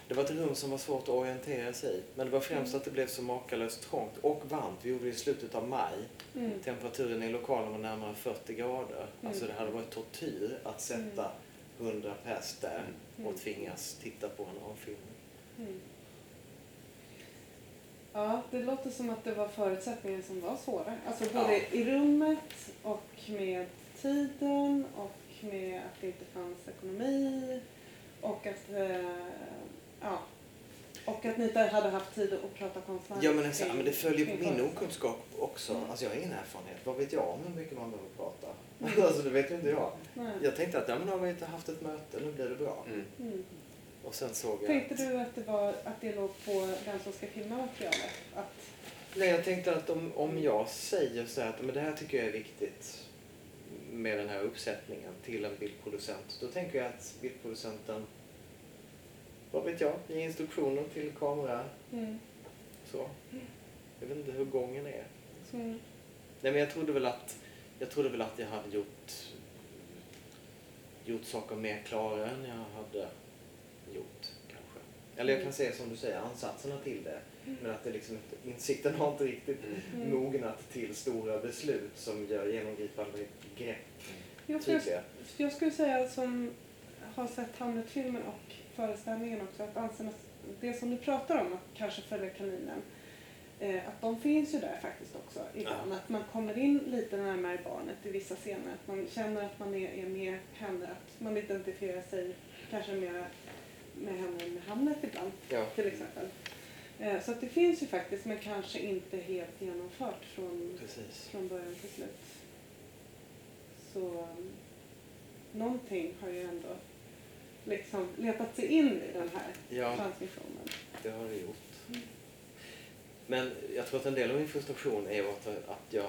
Det var ett rum som var svårt att orientera sig i. Men det var främst att det blev så makalöst trångt och varmt. Vi gjorde det i slutet av maj. Mm. Temperaturen i lokalen var närmare 40 grader. Mm. Alltså det hade varit tortyr att sätta 100 pers där Mm. och tvingas titta på en avfilmning. Mm. Ja, det låter som att det var förutsättningar som var svåra. Alltså både Ja. i rummet och med tiden och med att det inte fanns ekonomi och att, eh, ja, och att ni inte hade haft tid att prata konstnärligt. Ja men, exakt, men det följer på min okunskap också. Mm. Alltså jag har ingen erfarenhet. Vad vet jag om hur mycket man behöver prata? Mm. <laughs> alltså det vet ju inte jag. Nej. Jag tänkte att ja, men har vi inte haft ett möte, nu blir det bra. Mm. Mm. Och sen såg jag Tänkte att, du att det, var, att det låg på den som ska filma materialet? Att, Nej, jag tänkte att om, om jag säger så här att men det här tycker jag är viktigt med den här uppsättningen till en bildproducent. Då tänker jag att bildproducenten, vad vet jag, ger instruktioner till kamera. mm. Så. Jag vet inte hur gången är. Mm. Nej men jag trodde väl att jag trodde väl att jag hade gjort gjort saker mer klara än jag hade gjort kanske. Eller jag kan säga som du säger, ansatserna till det. Men att det liksom insikten har inte riktigt Mm. mognat till stora beslut som gör genomgripande grepp Jag, jag, jag skulle säga som har sett Hamlet-filmen och föreställningen också att anserna, det som du pratar om, att kanske följa kaninen, eh, att de finns ju där faktiskt också ibland. Att man kommer in lite närmare barnet i vissa scener, att man känner att man är, är med henne, att man identifierar sig kanske mer med henne än med Hamlet ibland Ja. till exempel. Eh, så att det finns ju faktiskt, men kanske inte helt genomfört från Precis. från början till slut. Så um, någonting har ju ändå liksom letat sig in i den här Ja, transmissionen. det har det gjort. Mm. Men jag tror att en del av min frustration är att, att, jag,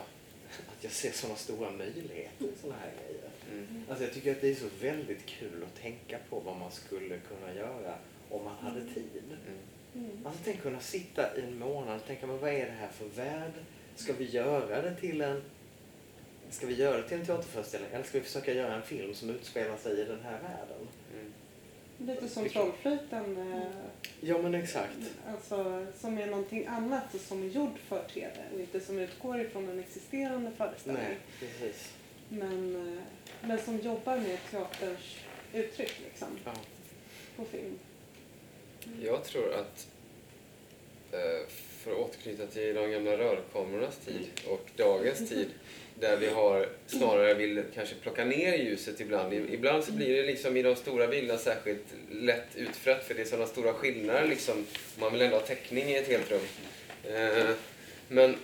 att jag ser sådana stora möjligheter i sådana här grejer. Mm. Alltså jag tycker att det är så väldigt kul att tänka på vad man skulle kunna göra om man hade tid. Mm. Mm. Alltså tänk kunna sitta i en månad och tänka, men vad är det här för värld? Ska vi göra det till en Ska vi göra det till en teaterföreställning eller ska vi försöka göra en film som utspelar sig i den här världen? Mm. Lite som Trollflöjten, eh, Ja men exakt. alltså, som är någonting annat och som är gjord för TV och inte som utgår ifrån en existerande föreställning. Nej, precis. Men, eh, men som jobbar med teaterns uttryck liksom, Ja. på film. Jag tror att, eh, för att återknyta till de gamla rörkamerornas tid och dagens <laughs> tid, där vi har snarare vill kanske plocka ner ljuset ibland. Ibland så blir det liksom i de stora bilderna särskilt lätt utfrätt för det är sådana stora skillnader liksom. Man vill ändå ha täckning i ett helt rum. Eh, Men,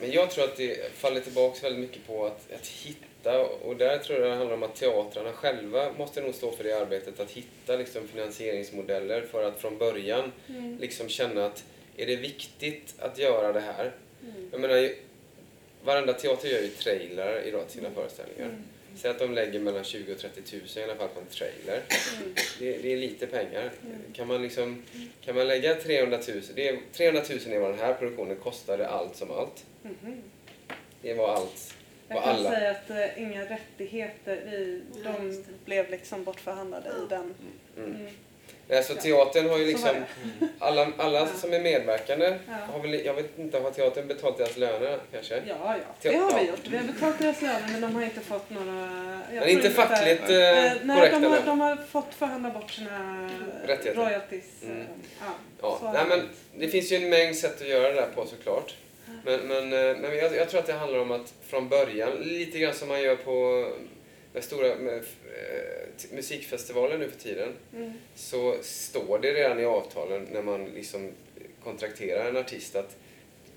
men jag tror att det faller tillbaks väldigt mycket på att, att hitta, och där tror jag det handlar om att teatrarna själva måste nog stå för det arbetet, att hitta liksom finansieringsmodeller för att från början Mm. liksom känna att är det viktigt att göra det här? Mm. Jag menar, varenda teater gör ju trailrar idag till sina föreställningar. Mm. Säg att de lägger mellan 20 och 30 tusen i alla fall på en trailer. Mm. Det, det är lite pengar. Mm. Kan man liksom, kan man lägga 300 000, det är, 300 000 är vad den här produktionen kostade allt som allt. Mhm. Det var allt Jag kan alla. säga att eh, inga rättigheter, Ja, de blev liksom bortförhandlade i den. Mm. Mm. Alltså teatern har ju liksom, det. alla, alla Ja. som är medverkande, Ja. har väl, jag vet inte, har teatern betalt deras löner kanske? Ja, ja, det har vi ja. gjort. Vi har betalat deras löner men de har inte fått några... Men inte fackligt Eh, eh, nej, de har, de har fått förhandla bort sina Rättigheter. royalties. eh, Mm. Ja, Ja, nej, det men det finns ju en mängd sätt att göra det där på såklart. Men, men, eh, men jag, jag tror att det handlar om att från början, lite grann som man gör på med stora med, eh, t- musikfestivaler nu för tiden, Mm. så står det redan i avtalen när man liksom kontrakterar en artist att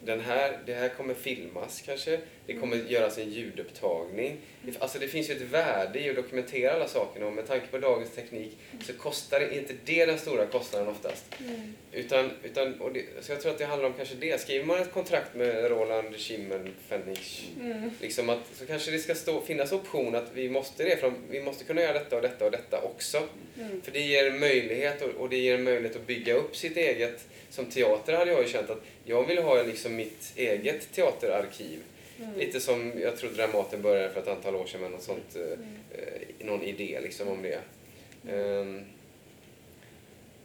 den här, det här kommer filmas kanske, det kommer göras en ljudupptagning. Alltså det finns ju ett värde i att dokumentera alla sakerna och med tanke på dagens teknik så kostar det inte det den stora kostnaden oftast. Mm. Utan, utan, och det, så jag tror att det handlar om kanske det. Skriver man ett kontrakt med Roland Schimmelpfennig Mm. liksom att, så kanske det ska stå, finnas option att vi måste, det, för vi måste kunna göra detta och detta och detta också. Mm. För det ger en möjlighet och, och det ger en möjlighet att bygga upp sitt eget. Som teater hade jag ju känt att jag vill ha liksom mitt eget teaterarkiv. Mm. Lite som jag tror Dramaten började för ett antal år sedan med något sånt, Mm. eh, någon idé liksom om det. Ehm,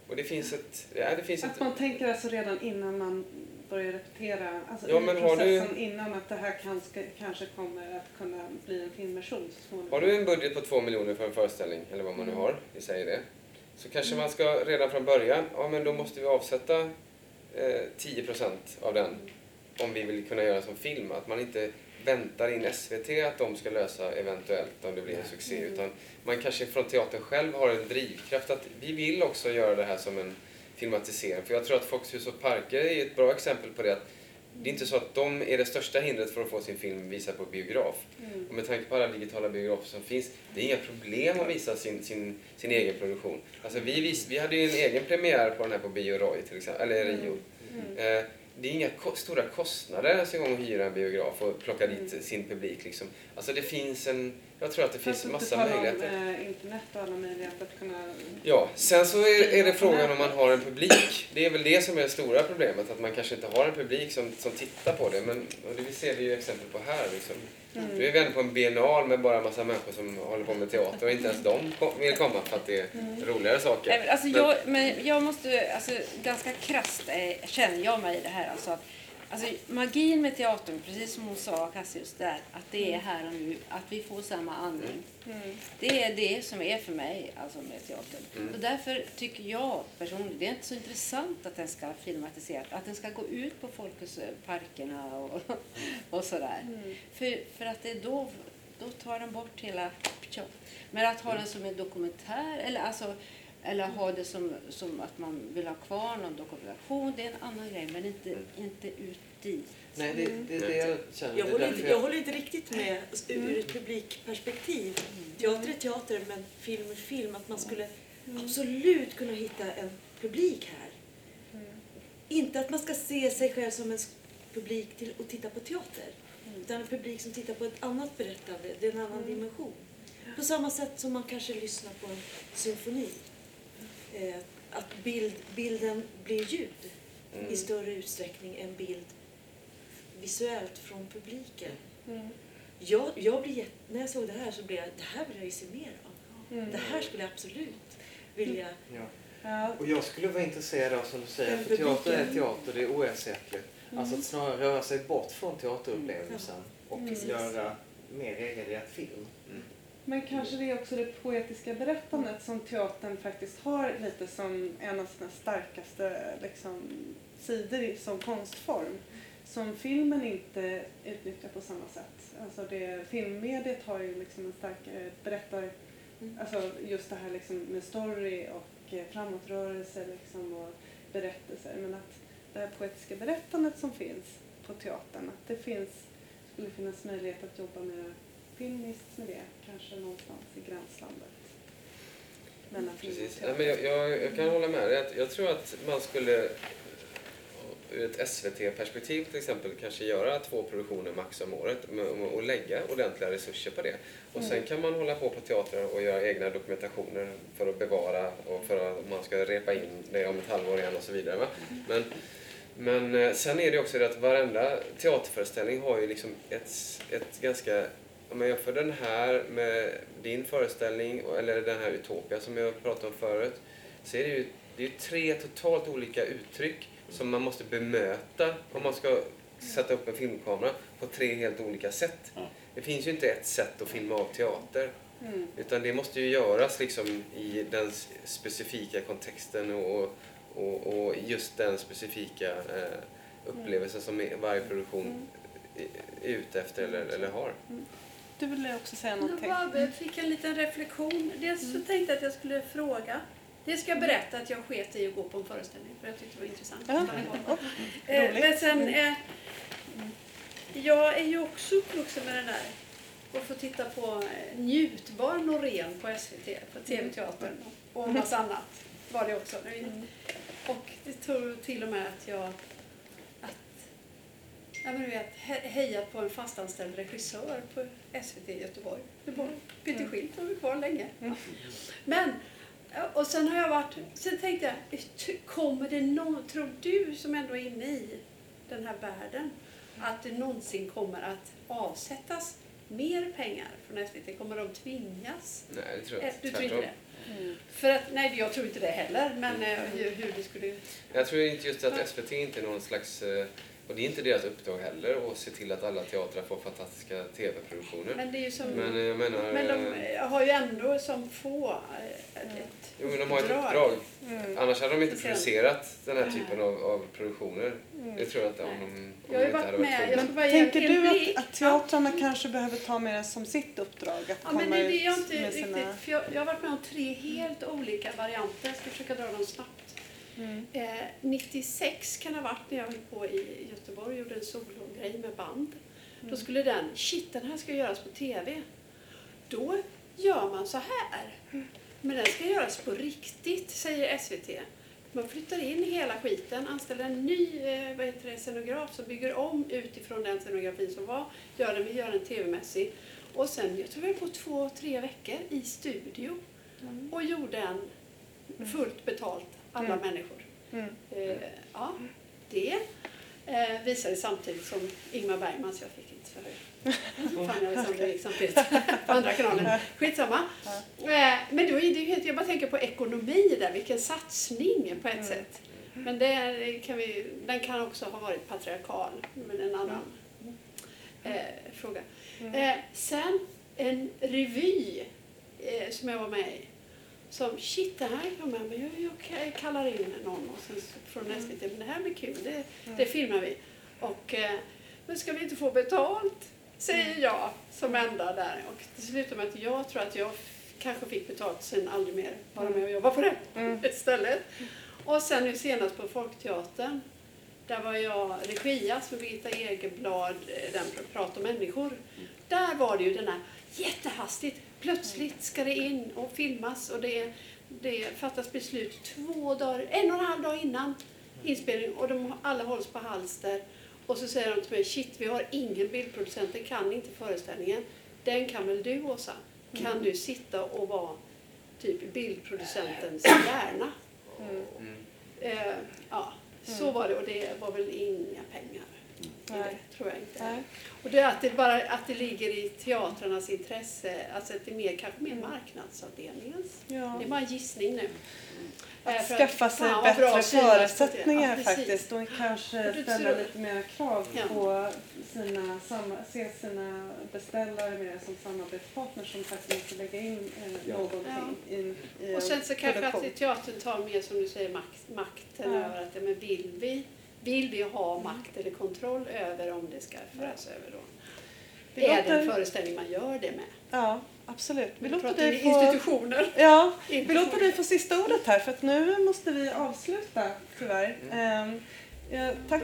och det finns ett... Ja, det finns Att ett man tänker alltså redan innan man börjar repetera, alltså Ja, i men har du- processen innan att det här kan, ska, kanske kommer att kunna bli en filmversion så småningom. Har du en budget på två miljoner för en föreställning, eller vad man nu Mm. har, vi säger det, så kanske man ska redan från början, ja men då måste vi avsätta eh, 10% av den om vi vill kunna göra som film. Att man inte väntar in SVT att de ska lösa eventuellt om det blir en succé. Mm. Utan man kanske från teatern själv har en drivkraft att vi vill också göra det här som en filmatisering. För jag tror att Folkets hus och parker är ett bra exempel på det. Att det är inte så att de är det största hindret för att få sin film visad på biograf. Mm. Och med tanke på alla digitala biografer som finns, det är inga problem att visa sin, sin, sin egen produktion. Alltså vi, vis, vi hade ju en egen premiär på den här på Bio Roy till exempel, eller Rio. Mm. Eh, det är inga ko- stora kostnader ens en gång att hyra en biograf och plocka dit Mm. sin publik. Liksom. Alltså det finns en, jag tror att det finns massa möjligheter. om eh, internet och alla möjligheter att kunna... Ja, sen så är, är det frågan om man har en publik. Det är väl det som är det stora problemet, att man kanske inte har en publik som, som tittar på det. Men det ser vi ju exempel på här. Liksom. Mm. Nu är vi ändå på en biennal med bara massa människor som håller på med teater och inte ens de vill komma för att det är Mm. roligare saker. Alltså Men- jag, men jag måste, alltså ganska krasst eh, känner jag mig i det här. Alltså att, alltså magin med teatern, precis som hon sa, Cassius, där, att det är här och nu, att vi får samma andning. Mm. Det är det som är för mig alltså med teatern. Mm. Och därför tycker jag personligen, det är inte så intressant att den ska filmatiseras, att den ska gå ut på Folkets eh, parkerna och, och sådär. Mm. För, för att det är då, då tar den bort hela... Men att ha den som en dokumentär eller, alltså, eller ha det som, som att man vill ha kvar någon dokumentation, det är en annan grej. Men inte, Mm. inte ut dit. Nej, det, det är det jag känner. Jag Det håller, inte, jag håller inte riktigt med ur ett publikperspektiv. Teater är teater, men film är film. Att man skulle absolut kunna hitta en publik här. Mm. Inte att man ska se sig själv som en publik till att titta på teater. Utan en publik som tittar på ett annat berättande. Det är en annan dimension. På samma sätt som man kanske lyssnar på en symfoni. Eh, att bild, bilden blir ljud Mm. i större utsträckning än bild visuellt från publiken. Mm. Jag, jag blir när jag såg det här så blev jag, det här vill jag ju se mer av. Mm. Det här skulle jag absolut vilja. Ja. Ja. Och jag skulle vara intresserad av, som du säger, för teater är teater, det är oersättligt. Alltså att snarare röra sig bort från teaterupplevelsen och Mm. göra mer regelrätt film. Men kanske det är också det poetiska berättandet som teatern faktiskt har lite som en av sina starkaste liksom, sidor som konstform. Som filmen inte utnyttjar på samma sätt. Alltså det, filmmediet har ju liksom en starkare berättar, alltså just det här liksom med story och eh, framåtrörelse liksom och berättelser. Men att det här poetiska berättandet som finns på teatern, att det finns, skulle finnas möjlighet att jobba mer filmiskt med det, kanske någonstans i gränslandet. Mellan Precis. Nej, men jag, jag, jag kan hålla med dig. att Jag tror att man skulle ur ett SVT-perspektiv till exempel kanske göra två produktioner max om året och lägga ordentliga resurser på det. Och sen Mm. kan man hålla på på teatrar och göra egna dokumentationer för att bevara och för att man ska repa in det om ett halvår igen och så vidare. Va? Men, Men eh, sen är det också det att varenda teaterföreställning har ju liksom ett, ett ganska... Om man jämför den här med din föreställning, eller den här Utopia som jag pratade om förut, så är det ju det är tre totalt olika uttryck som man måste bemöta om man ska sätta upp en filmkamera på tre helt olika sätt. Ja. Det finns ju inte ett sätt att filma av teater. Mm. Utan det måste ju göras liksom i den specifika kontexten och, och, och just den specifika eh, upplevelsen som varje produktion är är ute efter eller, eller har. Du ville också säga Jag någonting. bara fick en liten reflektion. Dels så tänkte jag att jag skulle fråga. Dels ska jag berätta att jag sket i att gå på en föreställning för jag tyckte det var intressant. Ja. <laughs> Roligt. Men sen, eh, jag är ju också uppvuxen med den där och få titta på eh, njutbar Norén på SVT, på TV-teatern och en massa annat var det också. Och det tror till och med att jag ja, men du vet, he- hejat på en fastanställd regissör på SVT i Göteborg. Det var Peter Schildt var kvar länge. Men, ja, och sen har jag varit, sen tänkte jag, ty- kommer det någon, tror du som ändå är inne i den här världen, att det någonsin kommer att avsättas mer pengar från SVT? Kommer de tvingas? Nej, det tror Eh, jag Du inte. tror inte det? För att, nej, jag tror inte det heller, men eh, hur, hur det skulle... Jag tror inte just att SVT inte är någon slags... Och det är inte deras uppdrag heller att se till att alla teatrar får fantastiska TV-produktioner. Men det är som... Men eh, jag menar... Men de eh, har ju ändå som få eh, ett Jo, men de har ett uppdrag. uppdrag. Mm. Annars hade de inte producerat den här typen av, av produktioner. Mm. Det tror jag inte om de, om Jag har de ju inte hade varit varit med. bara ge Tänker du att, att teatrarna kanske behöver ta med det som sitt uppdrag? Att Ja, men komma det är det ut jag inte med riktigt... sina... För jag, jag har varit med om tre helt olika varianter. Jag ska försöka dra dem snabbt. Mm. Eh, 96 kan det ha varit när jag höll på i Göteborg och gjorde en sologrej med band. Mm. Då skulle den, shit den här ska göras på TV. Då gör man så här. Mm. Men den ska göras på riktigt, säger SVT. Man flyttar in hela skiten, anställer en ny eh, vad heter det, scenograf som bygger om utifrån den scenografin som var. Gör den, vi gör den TV-mässig. Och sen, jag tror vi på två, tre veckor i studio och gjorde en fullt betalt, alla Mm. människor. Mm. Eh, ja, det eh, visade samtidigt som Ingmar Bergman, så jag fick inte för <laughs> Fan, jag vet inte, gick samtidigt <laughs> på andra kanalen. Skitsamma. Eh, men då är det ju helt, jag bara tänker på ekonomi där, vilken satsning på ett sätt. Men det kan vi, den kan också ha varit patriarkal, men en annan eh, fråga. Eh, sen en revy eh, som jag var med i. Som shit, det här jag, men jag, jag kallar in någon och sen från SVT, men det här blir kul, det, det filmar vi. Och, eh, men ska vi inte få betalt? Säger jag som enda där. Och det slutar med att jag tror att jag kanske fick betalt sen aldrig mer vara med och jobba på det Mm. <laughs> istället. Och sen nu senast på Folkteatern. Där var jag regias med Birgitta Egerblad, eh, den pr- Prat om människor. Där var det ju den här jättehastigt, plötsligt ska det in och filmas och det, det fattas beslut två dagar, en och en halv dag innan inspelning och de alla hålls på halster. Och så säger de till mig, shit vi har ingen bildproducent, den kan inte föreställningen. Den kan väl du Åsa? Kan du sitta och vara typ bildproducentens hjärna? Mm. Eh, ja, så var det och det var väl inga pengar i Nej. det, tror jag inte. Nej. Och det är att det bara att det ligger i teatrarnas intresse, alltså att det är mer, kanske mer marknadsavdelningens. Ja. Det är bara en gissning nu. Eh, Att skaffa sig bra bättre förutsättningar Ja, faktiskt och kanske ställa lite mer krav Ja. på sina, se sina beställare mer som samarbetspartners som faktiskt måste lägga in eh, någonting in, i Och sen så kanske produktion. att teatern tar mer som du säger makt, makten Ja. över att men vill vi vill vi ha makt eller kontroll över om det ska föras över då. Vi det låter... är den föreställning man gör det med. Ja, absolut. Vi, vi låter dig få... institutioner. Ja, vi låter dig få sista ordet här för att nu måste vi avsluta tyvärr. Mm. Um, ja, tack.